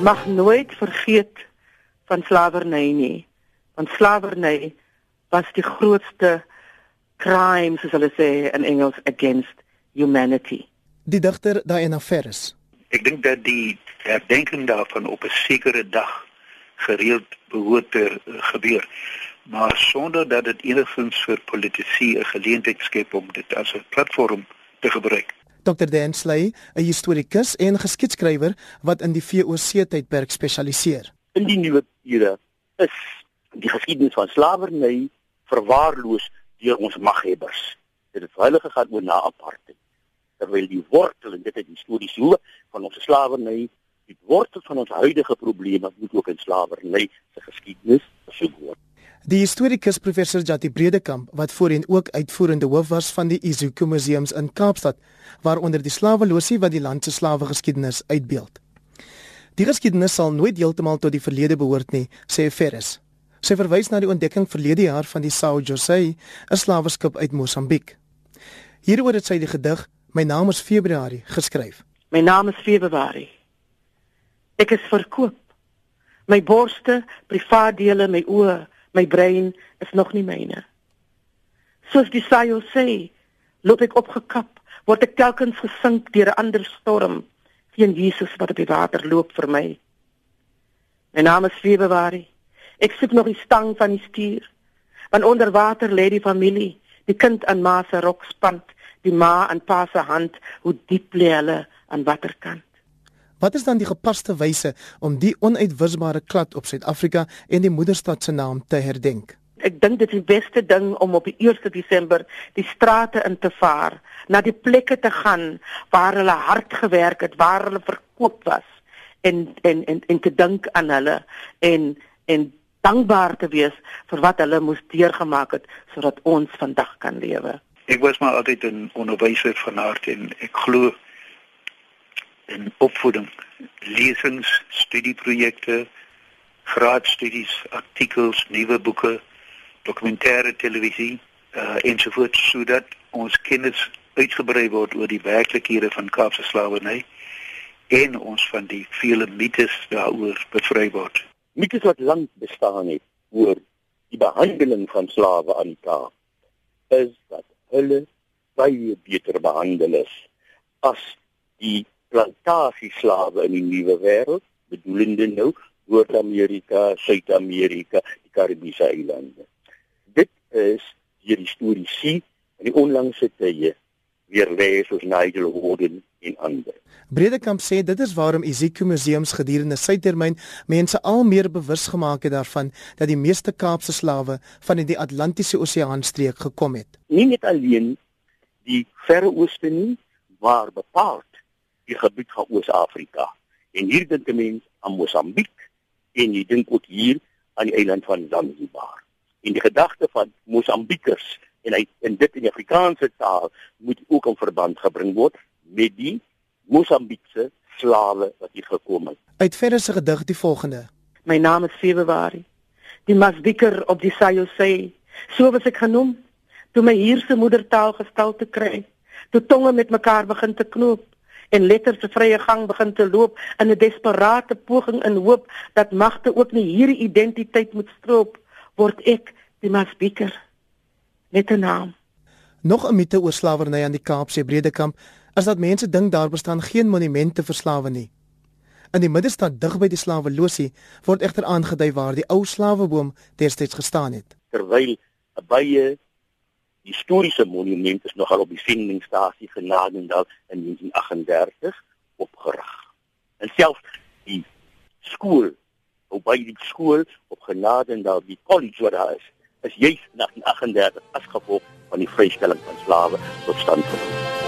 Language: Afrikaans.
mag nooit vergeet van slawerny nie. Want slawerny was die grootste crime soos hulle sê in Engels against humanity. Die digter Diana Ferris. Ek dink dat die herdenking daarvan op 'n sekere dag gereeld behoort te gebeur maar sonder dat dit enigstens vir politici 'n geleentheid skep om dit as 'n platform te gebruik. Dr. Dan Slay, 'n historikus en geskiedskrywer wat in die VOC tydperk spesialiseer. In die nuwe era is die geskiedenis van slawerny verwaarloos deur ons maghebbers. Dit het heilige gegaan oor na apartheid. Terwyl die wortel en dit het histories hoe van ons slawerny, die wortel van ons huidige probleme moet ook in slawerny se geskiedenis gesoek word. Die historikus professor Jati Bredekamp wat voorheen ook uitvoerende hoof was van die Izuku Museums in Kaapstad waaronder die slaweloosie wat die land se slawe geskiedenis uitbeeld. Die geskiedenis sal nooit heeltemal tot die verlede behoort nie, sê Ferris. Sy verwys na die ontdekking verlede jaar van die São José, 'n slaweskip uit Mosambiek. Hieroor het sy die gedig My naam is Februarie geskryf. My naam is Februarie. Ek is verkoop. My borste, privaat dele, my oë my brein is nog nie myne. Soos die saai sê, loop ek opgekap, word ek telkens gesink deur 'n ander storm teen Jesus wat op die water loop vir my. My naam is Februarie. Ek soek nog die stang van die stuur. Want onder water lê die familie, die kind aan ma se rok spant, die ma aan pa se hand, hoe diep lê hulle aan waterkant. Wat is dan die gepaste wyse om die onuitwisbare klad op Suid-Afrika en die moederstad se naam te herdenk? Ek dink dit is die beste ding om op die 1 Desember die strate in te vaar, na die plekke te gaan waar hulle hard gewerk het, waar hulle verkoop was en en en en te dink aan hulle en en dankbaar te wees vir wat hulle moes deurgemaak het sodat ons vandag kan lewe. Ek was maar altyd 'n onderwyser van hart en ek glo in opvoeding, lesings, studieprojekte, graadstudies, artikels, nuwe boeke, dokumentêre televisie uh, ensovoorts sodat ons kennis uitgebrei word oor die werklikhede van Kaapse slawerny en ons van die vele mites daaroor bevry word. Mites wat lank bestaan het oor die behandeling van slawe aan die Kaap is dat hulle baie beter behandel is as die plantasieslawe in die nuwe wêreld, bedoelende nou Noord-Amerika, Suid-Amerika, die Karibiese eilande. Dit is hier die storie sien in die onlangse tye weer lees ons Nigel Hoden en ander. Bredekamp sê dit is waarom Isiko Museums gedurende sy termyn mense al meer bewus gemaak het daarvan dat die meeste Kaapse slawe van die Atlantiese Oseaan streek gekom het. Nie net alleen die Verre Ooste nie, maar bepaald die gebied van Oos-Afrika. En hier dink 'n mens aan Mosambiek en jy dink ook hier aan die eiland van Zanzibar. En die gedagte van Mosambiekers en hy in dit in Afrikaanse taal moet ook in verband gebring word met die Mosambiekse slawe wat hier gekom het. Uit verre se gedig die volgende. My naam is Februarie. Die Masbiker op die Sayo sê, so was ek genoem toe my hierse moedertaal gestel te kry. Toe tonge met mekaar begin te knoop en letters se vrye gang begin te loop in 'n desperate poging in hoop dat magte ook nie hierdie identiteit moet stroop word ek die masbieker. Met 'n naam. Nog 'n mite oor slawerny aan die Kaapse Bredekamp is dat mense dink daar bestaan geen monumente vir slawe nie. In die middestad dig by die slaweloosie word egter aangedui waar die ou slaweboom destyds gestaan het. Terwyl 'n baie historiese monument is nogal op die sendingstasie Genadendal in 1938 opgerig. En selfs die skool, op by die skool op Genadendal, die college wat daar is, is juis in 1938 as gevolg van die vrystelling van slawe tot stand gekom.